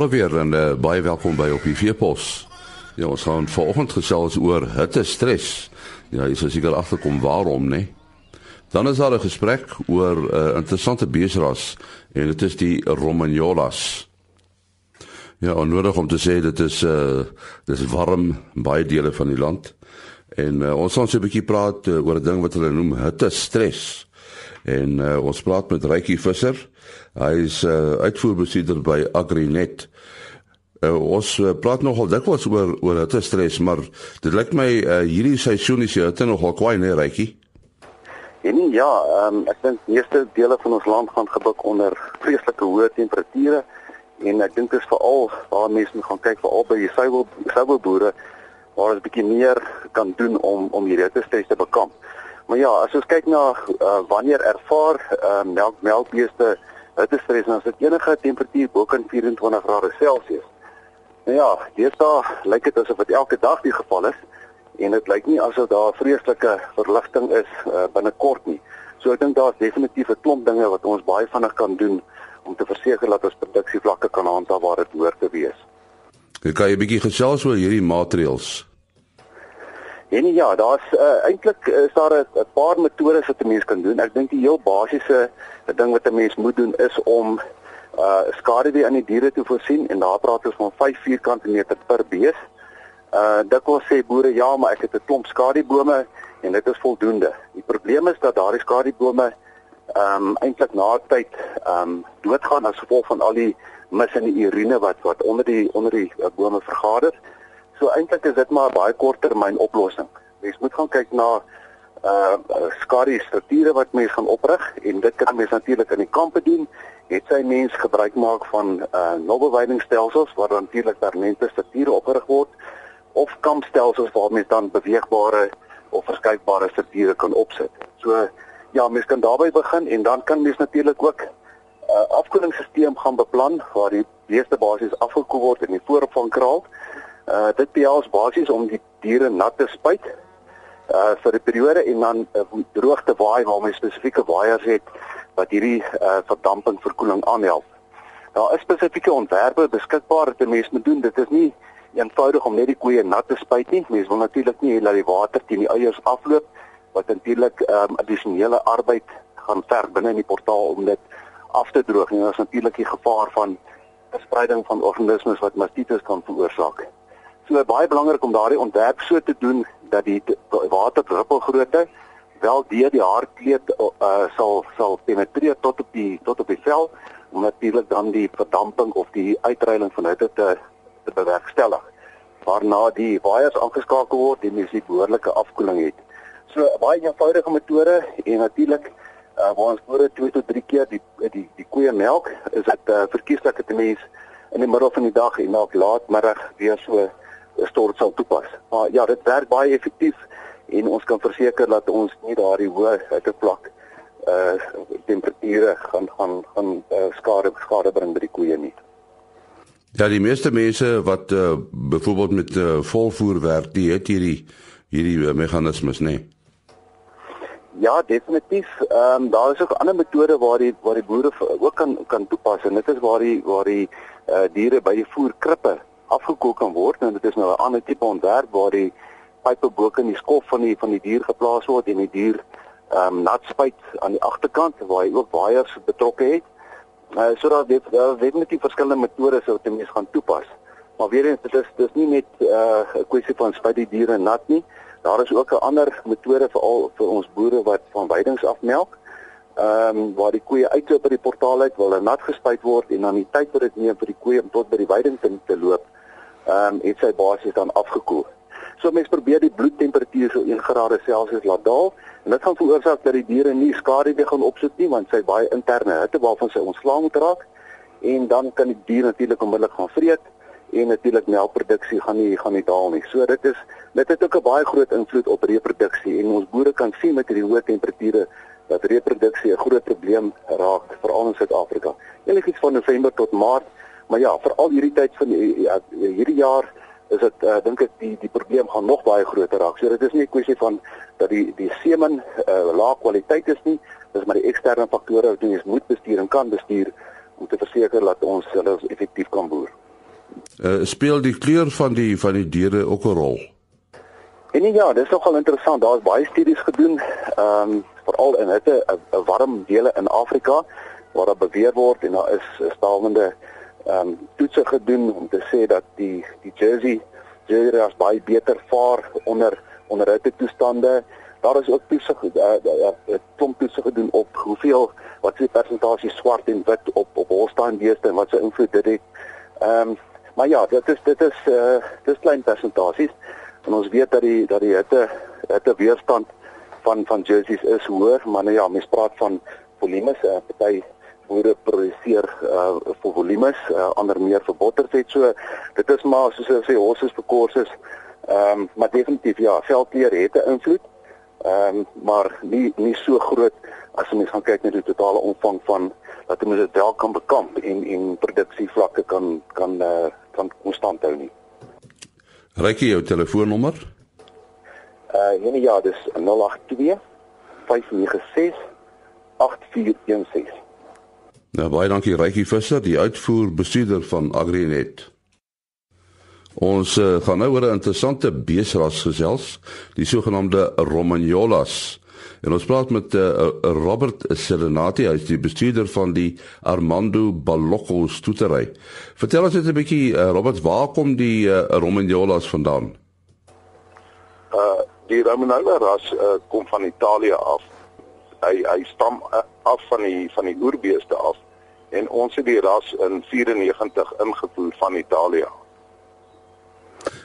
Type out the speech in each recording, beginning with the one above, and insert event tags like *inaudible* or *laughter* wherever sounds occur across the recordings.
Môre weer en uh, baie welkom by op die Veepos. Ja, ons gaan vanoggend gesels oor hitte stres. Ja, jy sal seker agterkom waarom, né? Dan is daar 'n gesprek oor 'n uh, interessante beesras en dit is die Romagnolas. Ja, onnodig om te sê dit is uh dis warm in baie dele van die land. En uh, ons gaan so 'n bietjie praat uh, oor 'n ding wat hulle noem hitte stres. En uh, ons praat met Rykie Visser. Hy is uh, uitvoerbestuurder by Agrinet. Uh, ons uh, praat nogal dikwels oor oor hitte stres, maar dit lyk my uh, hierdie seisoen is hitte nogal kwai nee Rykie. En nie, ja, um, ek dink meeste dele van ons land gaan gebuk onder vreeslike hoë temperature en ek dink dit is veral waar mense moet gaan kyk veral by die suiwel suiwelboere waar ons bietjie meer kan doen om om hierdie hitte stres te bekamp. Maar ja, as ons kyk na uh, wanneer ervaar uh, melk melkbeeste hittestres en as dit enige temperatuur bo kan 24 grade Celsius. Nou ja, deesdae lyk dit asof dit elke dag die geval is en dit lyk nie asof daar vreeslike verligting is uh, binnekort nie. So ek dink daar's definitief 'n klomp dinge wat ons baie vinnig kan doen om te verseker dat ons produksievlakke kan handhaaf waar dit hoort te wees. Ek kan 'n bietjie gesels oor hierdie maatreëls? En ja, daar's uh, eintlik is daar 'n paar metodes wat 'n mens kan doen. Ek dink die heel basiese ding wat 'n mens moet doen is om uh skaduwee aan die diere te voorsien en daar praat ons van 5 vierkante meter per bees. Uh dit wil sê boere ja, maar ek het 'n klomp skaduwebome en dit is voldoende. Die probleem is dat daardie skaduwebome ehm um, eintlik na tyd ehm um, doodgaan as gevolg van al die mis in die urine wat wat onder die onder die bome vergader. So eintlik is dit maar 'n baie korttermyn oplossing. Mens moet gaan kyk na uh skadu strukture wat mens gaan oprig en dit kan mens natuurlik in die kampe doen. Het sy mens gebruik maak van uh nobbeweidingstelsels waar natuurlik permanente strukture opgerig word of kampstelsels waar mens dan beweegbare of verskuifbare strukture kan opsit. So ja, mens kan daarby begin en dan kan mens natuurlik ook 'n uh, afkoelingsstelsel gaan beplan waar die beeste basies afgekoel word in die vooropvangkraal Uh dit behels basies om die diere nat te spuit uh vir 'n periode en dan uh, droog te waai waar my spesifieke waaiers het wat hierdie uh verdamping verkoeling aanhelp. Daar is spesifieke ontwerpe beskikbaar wat 'n mens moet doen. Dit is nie eenvoudig om net die koeie nat te spuit nie. Mens wil natuurlik nie dat die water teen die eiers afloop wat natuurlik um addisionele arbeid gaan verg binne in die portaal om dit af te droog. En daar is natuurlik die gevaar van verspreiding van organismes wat mastitis kan veroorsaak. So baie belangrik om daardie ontwerp so te doen dat die waterdruppelgrootte wel deur die haarkleed uh, sal sal penetreer tot op die tot op die vel om natuurlik dan die verdamping of die uitreiling van hitte te te bewerkstellig. Waarna die waaiers aangeskakel word en mens die behoorlike afkoeling het. So baie eenvoudige metode en natuurlik uh, waar ons boere 2 tot 3 keer die die die koeie melk is dit uh, verkieslik dat 'n mens in die middel van die dag en dalk laatmiddag weer so stort sal toepas. Maar ja, dit werk baie effektief en ons kan verseker dat ons nie daardie hoë hittevlak uh temperature gaan gaan gaan uh, skade skade bring by die koeie nie. Ja, die meeste mense wat uh byvoorbeeld met uh, volvoer werk, die het hierdie hierdie uh, meganismes, nê. Nee. Ja, definitief. Ehm um, daar is ook ander metode waar die waar die boere ook kan kan toepas en dit is waar die waar die uh diere by die voerkrippe afgekook kan word en dit is nou 'n ander tipe ontwerp waar die pype bo in die skof van die van die dier geplaas word en die dier ehm um, nat spuit aan die agterkant waar hy ook waaiers betrokke het. Uh, so dat dit daar weet net die verskillende metodes wat jy mens gaan toepas. Maar weer eens dit is dis nie net uh, 'n uh, kwessie van spuit die diere nat nie. Daar is ook 'n ander metode vir al vir ons boere wat van weidings af melk. Ehm um, waar die koeie uitloop by die portaal uit wil hulle nat gespuit word en dan die tyd wat dit neem vir die koeie om tot by die weiding te loop ehm um, het sy basies dan afgekoel. So mense probeer die bloedtemperatuur so 1 grade Celsius laat daal en dit gaan veroorsaak dat die diere nie skade weer gaan opsit nie want sy baie interne hitte waarvan sy ontslae moet raak en dan kan die dier natuurlik onmiddellik gaan vreet en natuurlik melkproduksie gaan nie gaan nie daal nie. So dit is dit het ook 'n baie groot invloed op reproduksie en ons boere kan sien met hierdie hoë temperature dat reproduksie 'n groot probleem raak veral in Suid-Afrika. Enigiets van November tot Maart Maar ja, veral hierdie tyd van ja, hierdie jaar is dit uh, dink ek die die probleem gaan nog baie groter raak. So dit is nie 'n kwessie van dat die die semen uh, lae kwaliteit is nie, dis maar die eksterne faktore wat ons moet bestuur en kan bestuur om te verseker dat ons hulle effektief kan boer. Uh, speel die kleur van die van die diere ook 'n rol? En ja, dis nogal interessant. Daar's baie studies gedoen, ehm um, veral in hitte 'n warm dele in Afrika waar daar beweer word en daar is stawende ehm um, toetse gedoen om te sê dat die die Jersey Jersey ras baie beter vaar onder onder hitte toestande. Daar is ook toesig uh, uh, uh, klomp toetse gedoen op hoeveel wat se persentasie swart en wit op op Holstein beeste en wat se invloed dit het. Ehm um, maar ja, dit is dit is uh dis klein persentasies en ons weet dat die dat die hitte hitte weerstand van van jerseys is hoër, maar nou ja, mens praat van volumes, uh, party boere produseer uh vir volumes, uh, ander meer vir bottervet. So dit is maar soos hulle sê horses vir courses. Ehm um, maar definitief ja, veldkleur het 'n invloed. Ehm um, maar nie nie so groot as jy mens gaan kyk na die totale omvang van dat jy dit wel kan bekamp en en produksievlakke kan kan uh, kan konstant hou nie. Rykie jou telefoonnommer? Uh nee ja, dis 082 596 8416. Nou baie dankie Rykie Visser, die uitvoerbestuurder van Agrinet. Ons uh, gaan nou oor 'n interessante beesras gesels, die sogenaamde Romagnolas. En ons praat met uh, Robert Serenati, hy is die bestuurder van die Armando Balocco stoetery. Vertel ons net 'n bietjie uh, Robert, waar kom die uh, Romagnolas vandaan? Uh die Romagnola ras uh, kom van Italië af. Hy hy stam uh, af van die van die oerbeeste af en ons het die ras in 94 ingevoer van Italië.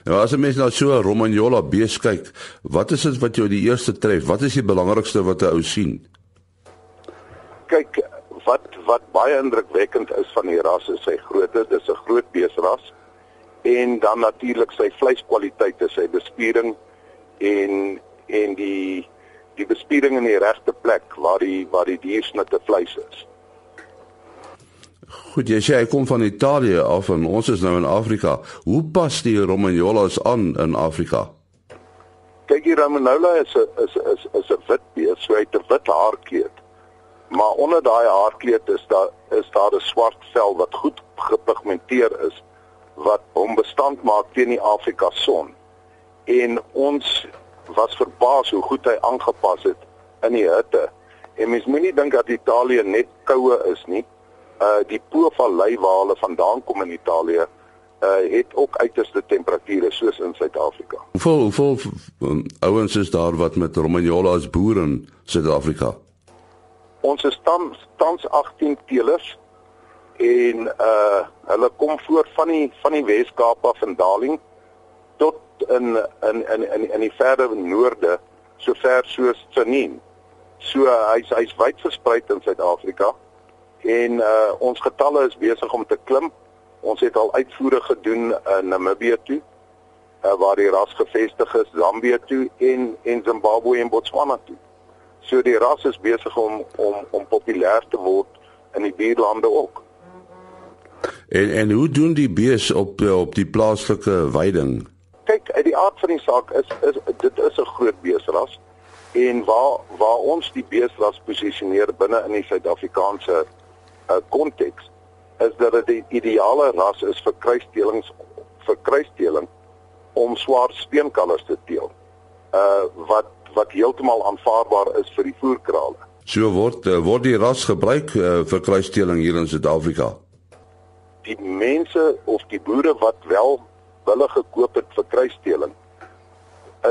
Nou as jy mens nou so 'n Romagnola bees kyk, wat is dit wat jou die eerste tref? Wat is die belangrikste wat 'n ou sien? Kyk, wat wat baie indrukwekkend is van die ras is sy grootte. Dis 'n groot beesras. En dan natuurlik sy vleiskwaliteite, sy bespiering en en die die bespiering in die regte plek waar die waar die diersnitte vleis is. Goed, jy sê hy kom van Italië af en ons is nou in Afrika. Hoe pas die Romagnolas aan in Afrika? Kyk, die Romagnola is 'n is is is 'n wit bees, so hy het 'n wit haarkleed. Maar onder daai haarkleed is daar is daar 'n swart vel wat goed gepigmenteer is wat hom bestand maak teen die Afrika son. En ons was verbaas hoe goed hy aangepas het in die hitte. En mens moenie dink dat Italië net koue is nie uh die Po-vallei waar hulle vandaan kom in Italië uh het ook uiterste temperature soos in Suid-Afrika. Hoeveel hoeveel um, ouens is daar wat met Romagnola as boere in Suid-Afrika? Ons is tans tans 18 teelers en uh hulle kom voort van die van die Wes-Kaap af in Darling tot in in in in in die verder noorde sover soos Tsanin. So hy's hy's wyd versprei in Suid-Afrika en uh, ons getalle is besig om te klim. Ons het al uitvoere gedoen in Namibië toe, uh, waar die ras gevestig is, Zambië toe en en Zimbabwe en Botswana toe. So die ras is besig om om om populêr te word in die buurlande ook. En en hoe doen die bees op op die plaaslike weiding? Uit die aard van die saak is is dit is 'n groot beesras en waar waar ons die beesras posisioneer binne in die Suid-Afrikaanse uh, konteks is dat dit die ideale ras is vir kruisdelings vir kruisdeling om swaar speenkalvers te teel. Uh wat wat heeltemal aanvaarbaar is vir die voerkrale. So word uh, word die ras gebruik uh, vir kruisdeling hier in Suid-Afrika. Die mense of die boere wat wel wille gekoop het vir kruisdeling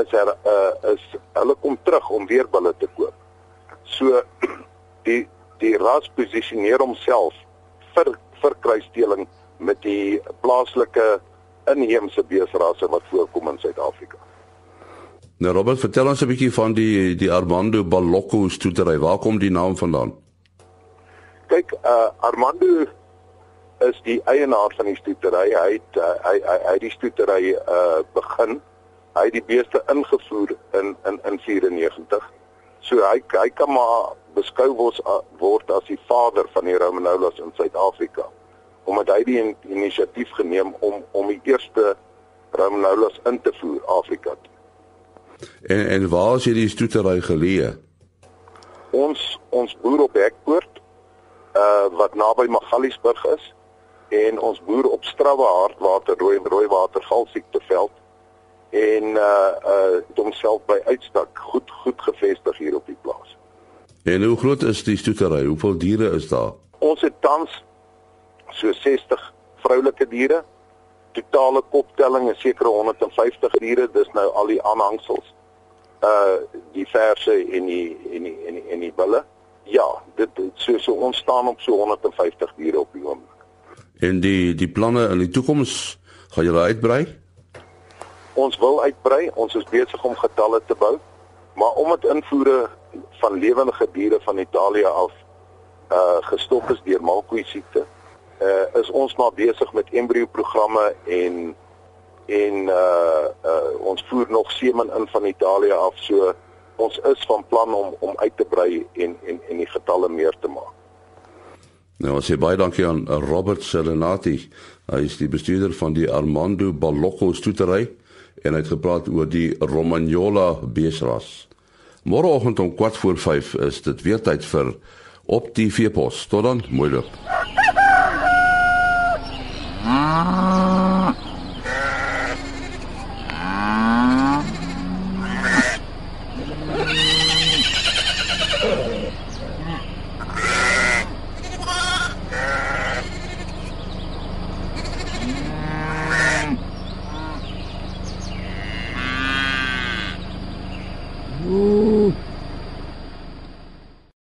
is er uh is hulle kom terug om weer bulle te koop. So *clears throat* die die ras posisioneer homself vir vir kruisdeling met die plaaslike inheemse beesrasse wat voorkom in Suid-Afrika. Nou Robert, vertel ons 'n bietjie van die die Armando Balocco stoetery. Waar kom die naam vandaan? Kyk, uh Armando is die eienaar van die stoetery. Hy het uh, hy hy hy die stoetery uh begin. Hy het die beeste ingevoer in in in 94. So hy hy kan maar beskou word, word as die vader van die Romanolas in Suid-Afrika omdat hy die inisiatief geneem om om die eerste Romanolas in te voer Afrika. Toe. En en waar is hierdie stoetery geleë? Ons ons boer op Hekpoort uh wat naby Magaliesburg is en ons boer op strawwe hardwater rooi rooi water galsiekteveld en uh uh homself by uitstek goed goed gevestig hier op die plaas. En hoe groot is die stoetery? Hoeveel diere is daar? Ons het tans so 60 vroulike diere. Totale koptelling is seker 150 diere, dis nou al die aanhangsels. Uh die verse en die en die en die, en die bulle. Ja, dit so so ons staan op so 150 diere op die oomblik. En die die planne in die toekoms gaan julle uitbrei? Ons wil uitbrei, ons is besig om getalle te bou, maar omdat invoere van lewende diere van Italië af uh gestop is deur malkoe siekte, uh is ons maar besig met embrio programme en en uh uh ons voer nog semen in van Italië af, so ons is van plan om om uit te brei en en en die getalle meer te maak. Nou, ons sê baie dankie aan Robert Selenati. Hy is die bestuurder van die Armando Balocco stoetery en hy het gepraat oor die Romagnola beesras. Môreoggend om 4 voor 5 is dit weer tyd vir op die veepos. Tot dan, mooi loop. Ah.